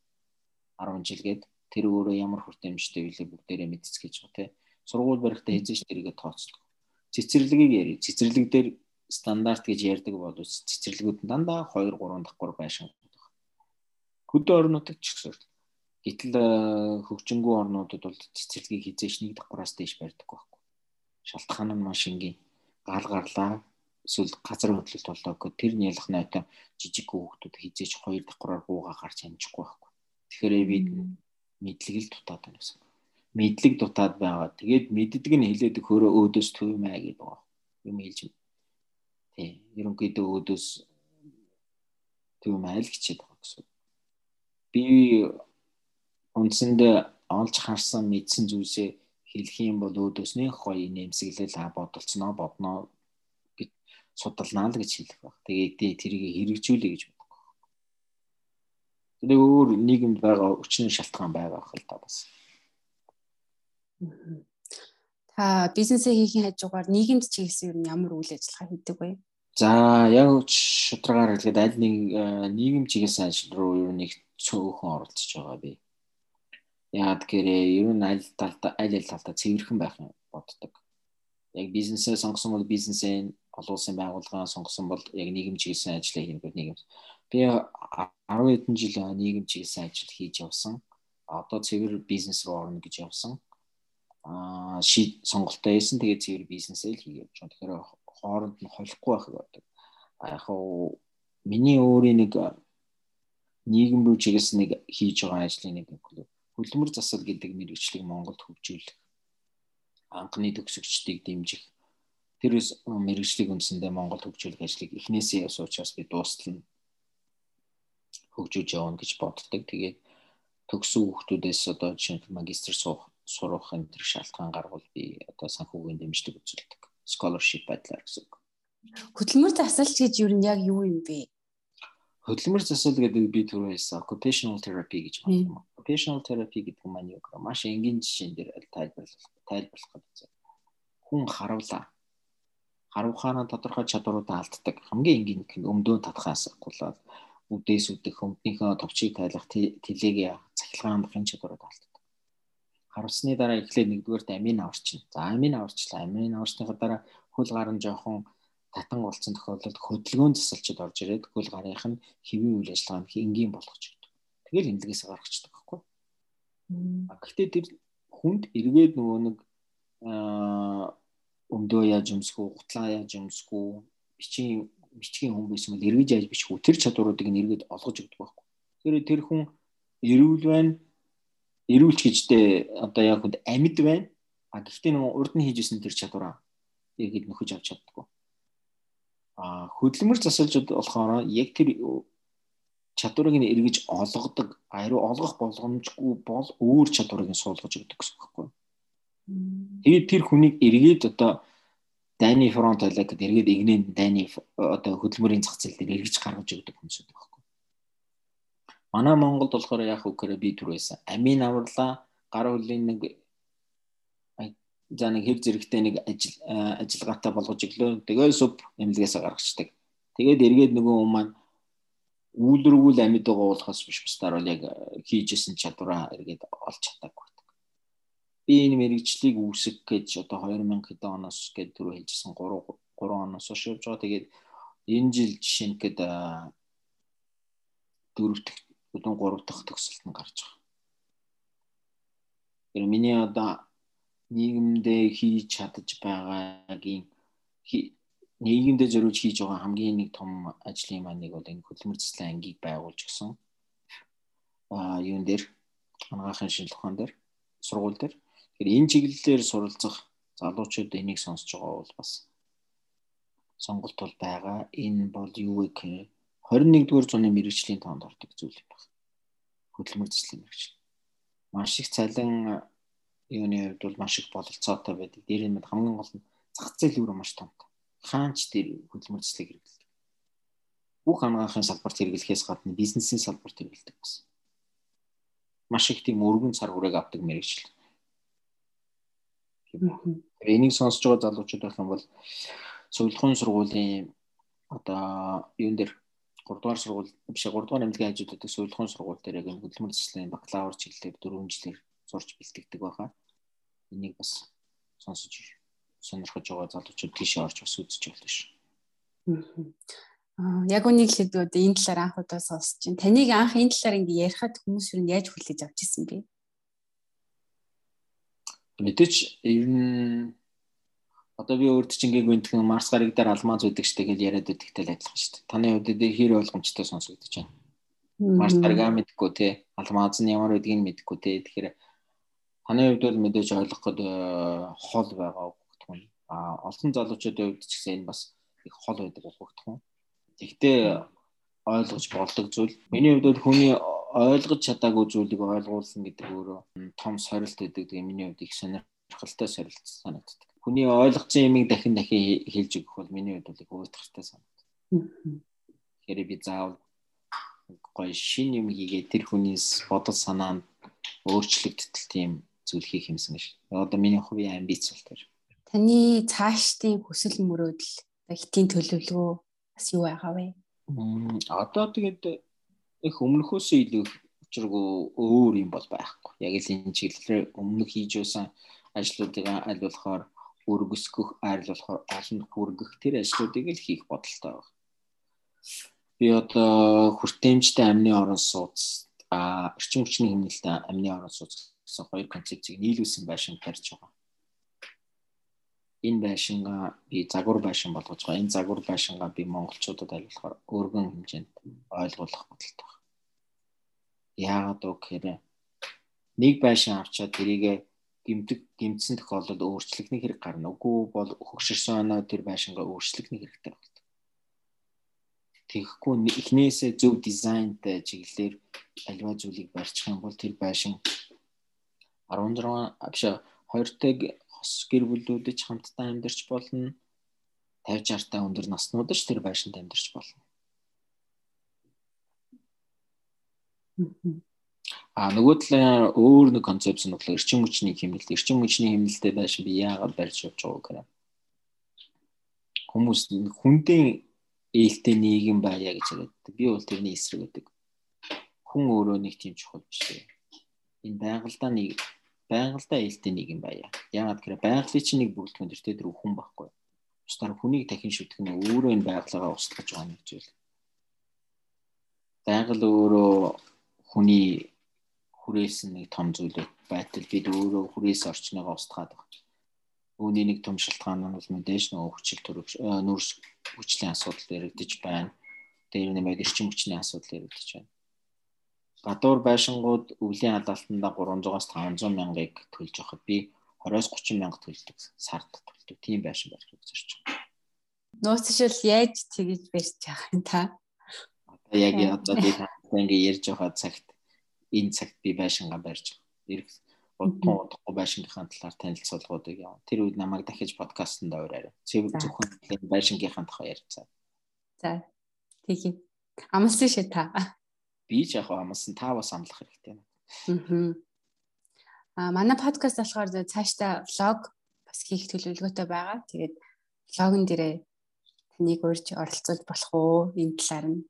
10 жилгээд тэр өөрөө ямар хүртээмжтэй вэ бүгдээрээ мэдцгээж байгаа, тий сургууль барихтаа хийж тэрийгэ тооцлоо. Цэцэрлэгийг яри. Цэцэрлэг дээр стандарт гэж ярьдаг бол цэцэрлэгүүд нь дандаа 2 3 давхар байшин. Хөдөө орнуудад ч гэсэн. Гэтэл э, хөгжингүү орнуудад бол цэцэрлэгийг хизээш нэг давхараас дээш барьдаг байхгүй. Шалтгаан нь маш энгийн. Гал гарлаа эсвэл газар хөдлөлт болоог тэр нялх нойтон жижиг хүүхдүүд хизээч хоёр давхраар буугаа гарч амжихгүй байхгүй. Тэгэхээр би мэдлэг л дутаад байна гэсэн мэдлэг дутаад байгаа. Тэгээд мэддэг нь хилээд өгөхөөрөө өөдөөс төвмэй гэдэг байгаа. Юм хэлж байна. Тий. Ерөнхийдөө өөдөөс төвмэй л гिचээд байгаа гэсэн. Би үндсэндээ олж харсан мэдсэн зүйлсээ хэлэх юм бол өөдөөс нэг гоё нэмсэглэл а бодолцноо бодноо гэж судалнаа л гэж хэлэх баг. Тэгээд тэрийг хэрэгжүүлэе гэж боддог. Тэгээ өөр нийгэмд байгаа өчнөө шалтгаан байгаа хэл та бас. Та бизнесээ хийхин хажуугаар нийгэмд чиглэсэн юм ямар үйл ажиллагаа хийдэг вэ? За яг шударгаар хэлгээд аль нэг э, нийгэм чиглэсэн ажил руу ер нь их цөөхөн оролцож байгаа би. Яагаад гэхээр ер нь аль талдаа аль аль талдаа цэвэрхэн байх боддог. Яг бизнесээ сонгосон бол бизнесээ олон улсын байгууллагаа сонгосон бол яг нийгэм чиглэсэн ажлыг хийх нийгэм. Би 10 хэдэн жил нийгэм чиглэсэн ажил хийж явсан. Одоо цэвэр бизнес руу орно гэж явсан аа шийд сонголтоо хийсэн тэгээд цэвэр бизнесээ л хийгээд байна. Тэгэхээр хооронд нь холихгүй байх гэдэг. А яг хуу миний өөрийн нэг нийгэм рүү чиглэс нэг хийж байгаа ажлын нэг хөдөлмөр засал гэдэг мэрэгчлийг Монголд хөгжүүлэх анхны төгсөгчдийг дэмжих тэр мэрэгчлийг үндсэндээ Монголд хөгжүүлэх ажлыг эхнээсээ яс учраас би дуустал нь хөгжүүлж явна гэж боддог. Тэгээд төгсөн хүүхдүүдээс одоо жишээ нь магистр суух сурах энэ төр шалтгаан гарвал би одоо санхүүгийн дэмжлэг үзүүлдэг. Scholarship байдлаар гэсэн үг. Хөдөлмөр засалч гэж юу нь яг юу юм бэ? Хөдөлмөр засал гэдэг би түрүү хэлсэн occupational therapy гэж байна. Occupational therapy гэдэг маань юу гэхээр маш энгийн жишээн дээр тайлбарлах тайлбарлах гэдэг. Хүн харуулаа. Харуулхаана тодорхой чадваруудаа алддаг. Хамгийн энгийн нь өмдөө татхаас гулаад үдээс үдэх өмднийхөө товчийг тайлах тэлээг цахилгаан амбахын чадварууд алддаг харуулсны дараа эхлээд нэгдүгээрт амин аварчин. За амин аварчлаа. Амин аварсныхаа дараа хөл гар нь жоохон татан болсон тохиолдолд хөдөлгөөн засалчид орж ирээд хөл гарынх нь хэвийн үйл ажиллагаанд энгийн болгож өгдөг. Тэгэл эндгээс гаргацдаг байхгүй. Гэхдээ тэр хүнд эргээд нөгөө нэг өмдөө яаж өмсгүү, гутлаа яаж өмсгүү, бичгийн бичгийн хүн байсан бол эргэж яаж бичихүү тэр чадваруудыг нь эргээд олгож өгдөг байхгүй. Тэгэхээр тэр хүн эрүүл байна эрүүлч гэжтэй одоо яг хүнд амьд байна. А гэхдээ нөгөө урд нь хийжсэн тэр чадвараа эргээд нөхөж авч чаддаггүй. А хөдөлмөр засалжууд болохоор яг тэр чадварыг нь эргэж олгодог, ариу олгох боломжгүй бол өөр чадварыг нь суулгаж өгдөг гэсэн үг байхгүй. Тэгээд тэр хүнийг эргээд одоо дайны фронт байлаа гэд эргээд игнэн дайны одоо хөдөлмөрийн зах зээл дээр эргэж гаргаж өгдөг хүмүүс байдаг Манай Монголд болохоор яг үгээр би түр байсан. Амийн авралаа гар хөлийн нэг за нэг хэв зэрэгтэй нэг ажил ажиллагаатай болгож өглөө тэгээ сүп эмнэлгээс гаргацдаг. Тэгээд эргээд нөгөө хүмүүс маань үйлрүүл амьд байгаа болохоос биш бусдаар бол яг хийжсэн чадвараа эргээд олж чадаагүй байдаг. Би энэ мэрэгчлийг үүсгэх гэж одоо 2000 хэд оноос гээд түрүү хэлжсэн 3 3 оноос хойш явж байгаа. Тэгээд энэ жил жишээ нь гээд дөрөвт өдөн 3 дахь төгсөлт нь гарч байгаа. Тэр миний одоо нийгэмдээ хийж чадаж байгаагийн нийгэмдээ зориулж хийж байгаа хамгийн нэг том ажлын маань нэг бол энэ хөдөлмөр заслын ангийг байгуулж гисэн. Аа юун дээр анагаахын шинжилгээ ухаан дээр сургууль дээр. Тэгэхээр энэ чиглэлээр суралцах залуучууд энийг сонсож байгаа бол бас сонголт бол байгаа. Энэ бол юу вэ гэхээр 21-р зууны мэрэгжлийн тоонд ордог зүйл юм байна. Хөдөлмөр заслын мэрэгжил. Маш их цалин юуны хувьд бол маш их бололцоотой байдаг. Дээр нь хамгийн гол нь зах зээл өөрөө маш том. Хаанч дээр хөдөлмөр заслыг хэрэглэдэг. Бүх анагаахын салбарт хэрэглэхээс гадна бизнесийн салбарт хэрэглэдэг гэсэн. Маш их тийм өргөн цар хүрээг авдаг мэрэгжил. Энийг сонсож байгаа залуучууд байх юм бол сургуулийн сургуулийн одоо юун дээр 3 дугаар сургууль биш 3 дугаар эмнэлгийн хажууддаг сувилхын сургууль дээр яг хөдөлмөр заслын бакалавр чиглэлээр 4 жилээр сурч бэлтгэдэг байгаа. Энийг бас сонсож сонирхож байгаа залуучууд тийш орж бас үзэж болно ш. Аа яг үнийг хэлээд энэ талаар анх удаа сонсож байна. Таныг анх энэ талаар ингэ ярихад хүмүүс юу яаж хүлээж авч ирсэн бэ? Мэдээч ер нь Одоо би өөрт чинь ингээгүй гэнтхэн Марс гариг дээр алмаз үүдэг штэ гэж яриад байдагтай л адилхан штэ. Таны хувьд хэр ойлгомжтой сонсогдож байна. Марс гаригаа мэдгүй те. Алмаз нь ямар байдгийг мэдгүй те. Тэгэхээр таны хувьд бол мэдээж ойлгох гээд э, хол байгаа өгдөх юм. А олон залуучуудын хувьд ч гэсэн энэ бас их хол байдаг өгдөх юм. Тэгтээ ойлгож болдог зүйл. Миний хувьд бол хүний ойлгож чадаагүй зүйлийг ойлгуулсан гэдэг өөрөө том сорилт. Тэгээ миний хувьд их сонирхолтой сорилт санагддаг хүний ойлгоцсон юмыг дахин дахин хэлж өгөх бол миний хувьд бол уйтгартай санагдав. Тэгэхээр би заавал гоё шин юм хийгээ тэр хүнээс бодол санаанд өөрчлөгдтөл тийм зүйл хийх юмсан гэж. Одоо миний хувийн амбиц бол тэр. Таны цаашдын хүсэл мөрөөдөл хитийн төлөвлөгөө бас юу байгаа вэ? Одоо тэгээд их өмнөхөөсөө илүү учиргүй өөр юм бол байхгүй. Яг л энэ чиглэлээр өмнөх хийж байсан ажлуудыг аль болохоор өргөсгөх, аль болохоор олон хүргэх тэр ажлуудыг л хийх бодолтой байна. Би одоо хүртээмжтэй амны орон сууц а эрчим хүчний хэмнэлтэй амны орон сууц гэсэн хоёр концепцийг нийлүүлсэн байшин барьж байгаа. Энэ байшингаа би загвар байшин болгож байгаа. Энэ загвар байшингаа би монголчуудад болохоор өргөн хэмжээнд ойлгуулах бодолтой байна. Яагаад гэхээр нэг байшин авчаад тэрийг гимдэг гимцсэн тохиолдолд өөрчлөхний хэрэг гарна. Үгүй бол хөгшөрсөн оноо тэр байшингаа өөрчлөхний хэрэгтэй байна. Тэгэхгүй эхнээсээ зөв дизайнтай чиглэлээр альва зүйлийг барьчих юм бол тэр байшин 16 биш 20-т хос гэр бүлүүдэж хамтдаа амьдарч болно. 50 60 та өндөр наснууд ч тэр байшинд амьдарч болно. А нөгөө талаар өөр нэг концепц нь бол эрчим хүчний хэмнэлт. Эрчим хүчний хэмнэлтэд байшин би яагаад барьж явж байгааг гэнэ. Хүмүүс хүндийн ээлтэй нийгэм байя гэж яриад. Би бол тэрний эсрэг гэдэг. Хүн өөрөө нэг тийм чухал биш ээ. Энэ байгальдаа нэг байгальдаа ээлтэй нийгэм байя. Яагаад гэхээр байгалийн чинь нэг бүрэлдэхүүн дээр тэр хүн байхгүй. Бусдаар хүнийг дахин шүтгэх нь өөрөө энэ байгальгаа устгаж байгаа нэг зүйл. Байгаль өөрөө хүний хүрээсэн нэг том зүйл байтал бид өөрөө хүрээс орчныгоо устгаад байгаа. Үүний нэг том шалтгаан нь бол мэдээж нөгөө хүчил төрөв нүүрс хүчлийн асуудал яригдэж байна. Тэр нэмээд эрчим хүчний асуудал яригдэж байна гадуур байшингууд өвлийн алаалтанда 300-аас 500 мянгаыг төлж явахад би 20-оос 30 мянга төлдөг сард төлдөг тийм байшин барих гэж зорж байгаа. Нууцшил яаж тэгэж барьж байгаа юм та? Одоо яг одоо би ингээ ярьж байгаа цагт энэ цагт би байшингаа барьж. Ирэх удахгүй удахгүй байшингийнхаа талаар танилцуулгуудыг яав. Тэр үед намайг дахиж подкастт аваарай. Зөв зөвхөн байшингийнхаа тухай ярьцгаа. За. Тэгье. Амлсан шээ та би ч яг амлсан та бас амлах хэрэгтэй. Аа манай подкаст болохоор цаашдаа влог бас хийх төлөвлөгөөтэй байгаа. Тэгээд влогон дээрээ таныг урьж оролцуулж болох уу энэ талаар нь.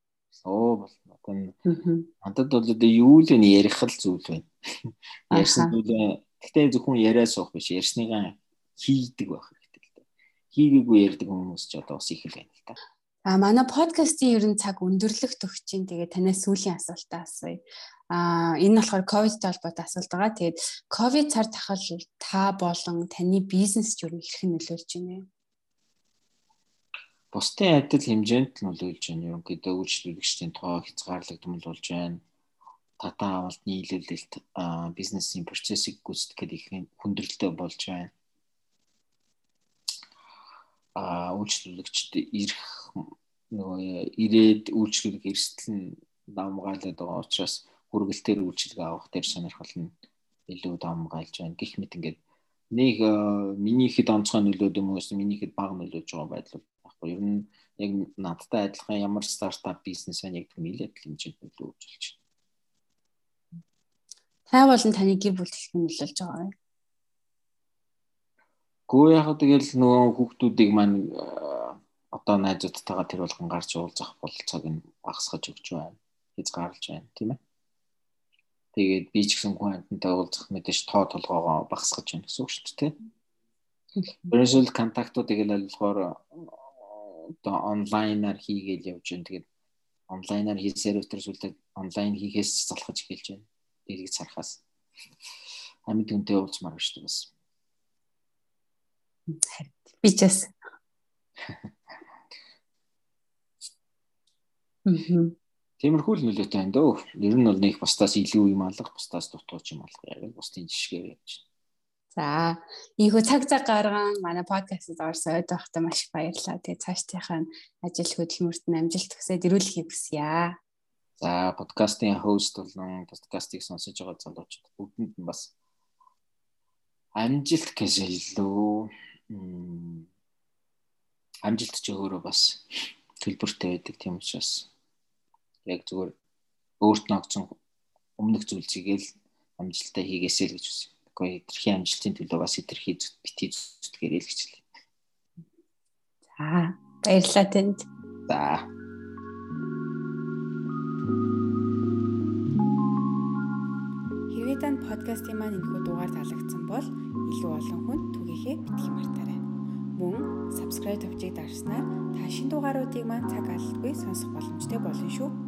Оо болно. Надад бол одоо юу л вэ ярих л зүйл байна. Ярьсан зүйлээ гэхдээ зөвхөн яриа суух биш ярьсныгаа хийдэг байх хэрэгтэй л дээ. Хийгээгүй ярьдаг хүмүүс ч одоо бас их л байна л та. А манай подкастын ерөн цаг өндөрлөх төгч чинь тэгээ танаас сүүлийн асуултаа асууя. А энэ болохоор ковидтэй холбоотой асуулт байгаа. Тэгээд ковид цар тахал та болон таны бизнес ч юу хэрхэн нөлөөлж байна вэ? Бусдын адил хэмжээнд нөлөөлж байна. Ерөнхийдөө үйлчлүүлэгчдийн тоо хязгаарлагдмал болж байна. Татаа авалт нийлүүлэлт бизнесийн процессыг гүйцэтгэхэд их хүндрэлтэй болж байна а үйлчлүүлэгчд ирэх нөгөө ирээд үйлчлүүлэг эрсдэл нь давмгаалаад байгаа учраас хүргэлтээр үйлчлэг авах дээр сонирхол нь илүү давмгаалж байна. Гэх мэт ингээд нэг миний хэд онцгой нөлөөд юм уу эсвэл миний хэд бага нөлөөж байгаа байдал байхгүй. Ер нь яг надтай адилхан ямар стартап бизнес байна яг нэлээд хэмжээнд нөлөө үзүүлж байна. Та болон таны гэр бүл их нөлөөлж байгаа юм. Гүү яг тэгэл нөгөө хүүхдүүдийг маань одоо найзуудтайгаа тэр болгон гарч уулзах бололцоог нь багасгаж өгч байна. Хязгаарлаж байна, тийм ээ. Тэгээд би ч гэсэн хүн амьтантай уулзах мэдээж тоо толгоогоо багасгаж байна гэсэн үг шүү дээ, тийм. Ерөнхийдөө контактуудыг л болохоор одоо онлайнаар хийгээл явж байна. Тэгээд онлайнаар хийсээр өтер сүлдээ онлайн хийхээс залхаж эхэлж байна. Дэрийг царахаас. Амьд хүнтэй уулзмаар байна шүү дээ бас. Би ч бас. Мм. Тиймэрхүү л нөлөөтэй байна дөө. Ер нь бол нэг бусдаас илүү юм алга, бусдаас дутууч юм алга яг бусдын жишгээр явж. За, ийхүү цаг цаг гарган манай подкастт орсон ойд байхдаа маш их баярлалаа. Тэгээ цаашдынхаа ажил хөдөлмөрт нь амжилт хүсээд ирүүлэхийг хүсье. За, подкастын хост болон подкастыг сонсож байгаа залуучууд бүгдэнд нь бас амжилт гэж илүү амжилт ч өөрөө бас төлбөртэй байдаг тийм учраас яг зүгээр өөрт нь огцон өмнөх зүйлсийгээл амжилттай хийгээсэй л гэж үсэн. Гэхдээ хэтэрхий амжилтын төлөө бас хэтэрхий бити зүтгээрэй л гэж хэлээ. За баярлалаа танд. За Хэрвээ танд подкастын маань энэхүү дугаар таалагдсан бол илүү олон хүнд түгээхээ битгий мартаарай. Мөн subscribe төвчийг дарснаар та шинэ дугааруудыг маань цаг алдалгүй сонсох боломжтой болно шүү.